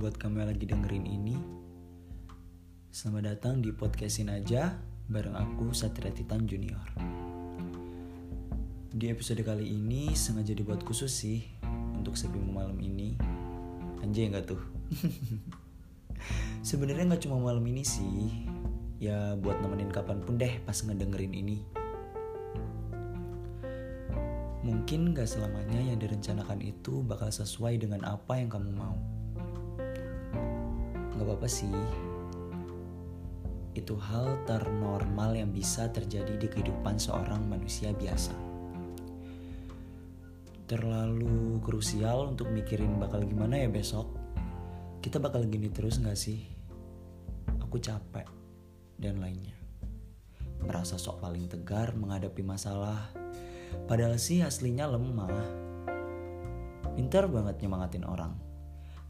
buat kamu yang lagi dengerin ini. Selamat datang di podcastin aja bareng aku Satria Titan Junior. Di episode kali ini sengaja dibuat khusus sih untuk sepi malam ini. Anjay nggak tuh? Sebenarnya nggak cuma malam ini sih, ya buat nemenin kapan pun deh pas ngedengerin ini. Mungkin gak selamanya yang direncanakan itu bakal sesuai dengan apa yang kamu mau. Gak apa-apa sih. Itu hal ternormal yang bisa terjadi di kehidupan seorang manusia biasa. Terlalu krusial untuk mikirin bakal gimana ya besok. Kita bakal gini terus gak sih? Aku capek dan lainnya. Merasa sok paling tegar menghadapi masalah Padahal sih aslinya lemah. Pintar banget nyemangatin orang.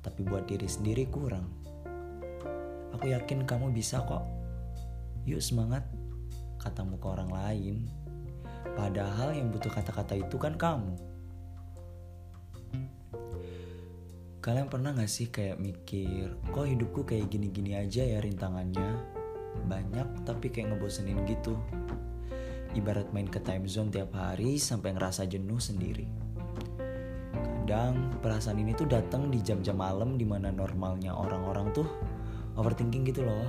Tapi buat diri sendiri kurang. Aku yakin kamu bisa kok. Yuk semangat. Katamu ke orang lain. Padahal yang butuh kata-kata itu kan kamu. Kalian pernah gak sih kayak mikir, kok hidupku kayak gini-gini aja ya rintangannya? Banyak tapi kayak ngebosenin gitu ibarat main ke time zone tiap hari sampai ngerasa jenuh sendiri. Kadang perasaan ini tuh datang di jam-jam malam di mana normalnya orang-orang tuh overthinking gitu loh.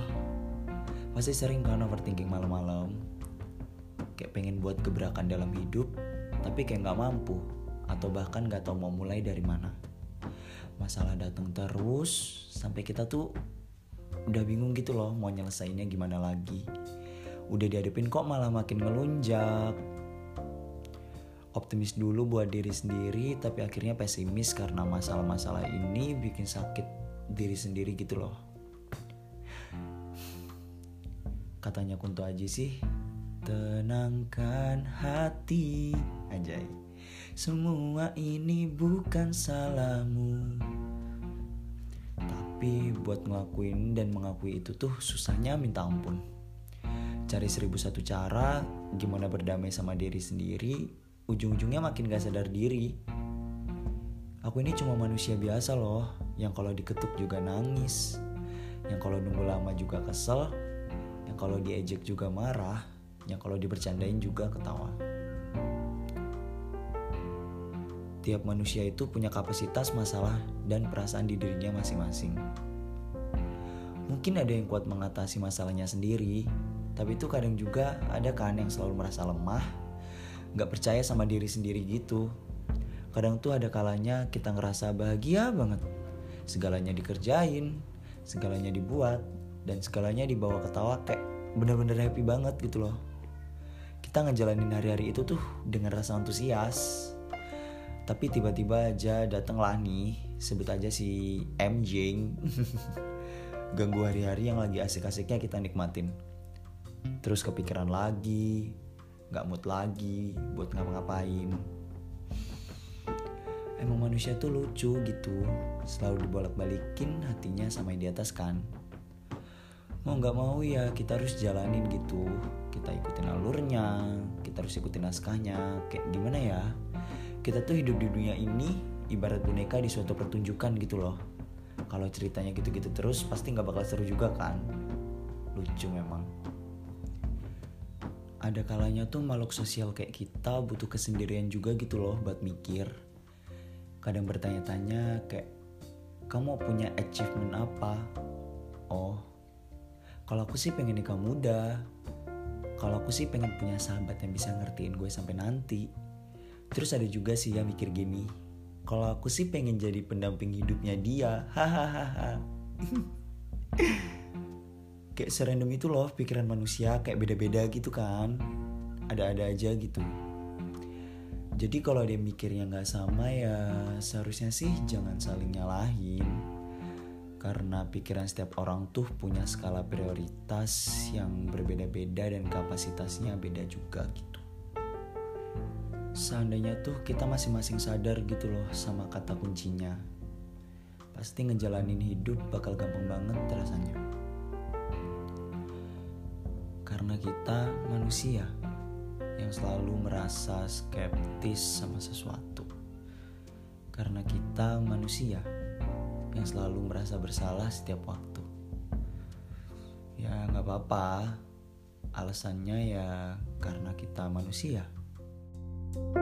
Pasti sering kan overthinking malam-malam. Kayak pengen buat gebrakan dalam hidup, tapi kayak nggak mampu atau bahkan nggak tahu mau mulai dari mana. Masalah datang terus sampai kita tuh udah bingung gitu loh mau nyelesainnya gimana lagi udah dihadapin kok malah makin melunjak optimis dulu buat diri sendiri tapi akhirnya pesimis karena masalah-masalah ini bikin sakit diri sendiri gitu loh katanya Kunto Aji sih tenangkan hati. Anjay. Semua ini bukan salahmu. Tapi buat ngelakuin dan mengakui itu tuh susahnya minta ampun. Cari seribu satu cara gimana berdamai sama diri sendiri ujung-ujungnya makin gak sadar diri. Aku ini cuma manusia biasa loh yang kalau diketuk juga nangis yang kalau nunggu lama juga kesel kalau diejek juga marah yang kalau dibercandain juga ketawa. Tiap manusia itu punya kapasitas masalah dan perasaan di dirinya masing-masing. Mungkin ada yang kuat mengatasi masalahnya sendiri tapi itu kadang juga ada kan yang selalu merasa lemah nggak percaya sama diri sendiri gitu. Kadang tuh ada kalanya kita ngerasa bahagia banget. Segalanya dikerjain segalanya dibuat dan segalanya dibawa ketawa kayak bener-bener happy banget gitu loh. Kita ngejalanin hari-hari itu tuh dengan rasa antusias. Tapi tiba-tiba aja datanglah nih sebut aja si MJ ganggu hari-hari yang lagi asik-asiknya kita nikmatin. Terus kepikiran lagi nggak mood lagi buat ngapa-ngapain. Emang manusia tuh lucu gitu selalu dibolak-balikin hatinya sama yang di atas kan mau nggak mau ya kita harus jalanin gitu. Kita ikutin alurnya kita harus ikutin naskahnya. Kayak gimana ya? Kita tuh hidup di dunia ini ibarat boneka di suatu pertunjukan gitu loh. Kalau ceritanya gitu-gitu terus pasti nggak bakal seru juga kan? Lucu memang. Ada kalanya tuh makhluk sosial kayak kita butuh kesendirian juga gitu loh buat mikir. Kadang bertanya-tanya kayak kamu punya achievement apa? Oh kalau aku sih pengen nikah muda. Kalau aku sih pengen punya sahabat yang bisa ngertiin gue sampai nanti. Terus ada juga sih yang mikir gini. Kalau aku sih pengen jadi pendamping hidupnya dia hahaha. Kayak serandom itu loh pikiran manusia kayak beda-beda gitu kan. Ada-ada aja gitu. Jadi kalau dia mikirnya nggak sama ya seharusnya sih jangan saling nyalahin karena pikiran setiap orang tuh punya skala prioritas yang berbeda-beda dan kapasitasnya beda juga gitu seandainya tuh kita masing-masing sadar gitu loh sama kata kuncinya pasti ngejalanin hidup bakal gampang banget rasanya karena kita manusia yang selalu merasa skeptis sama sesuatu. Karena kita manusia yang selalu merasa bersalah setiap waktu. Ya nggak apa-apa, alasannya ya karena kita manusia. thank you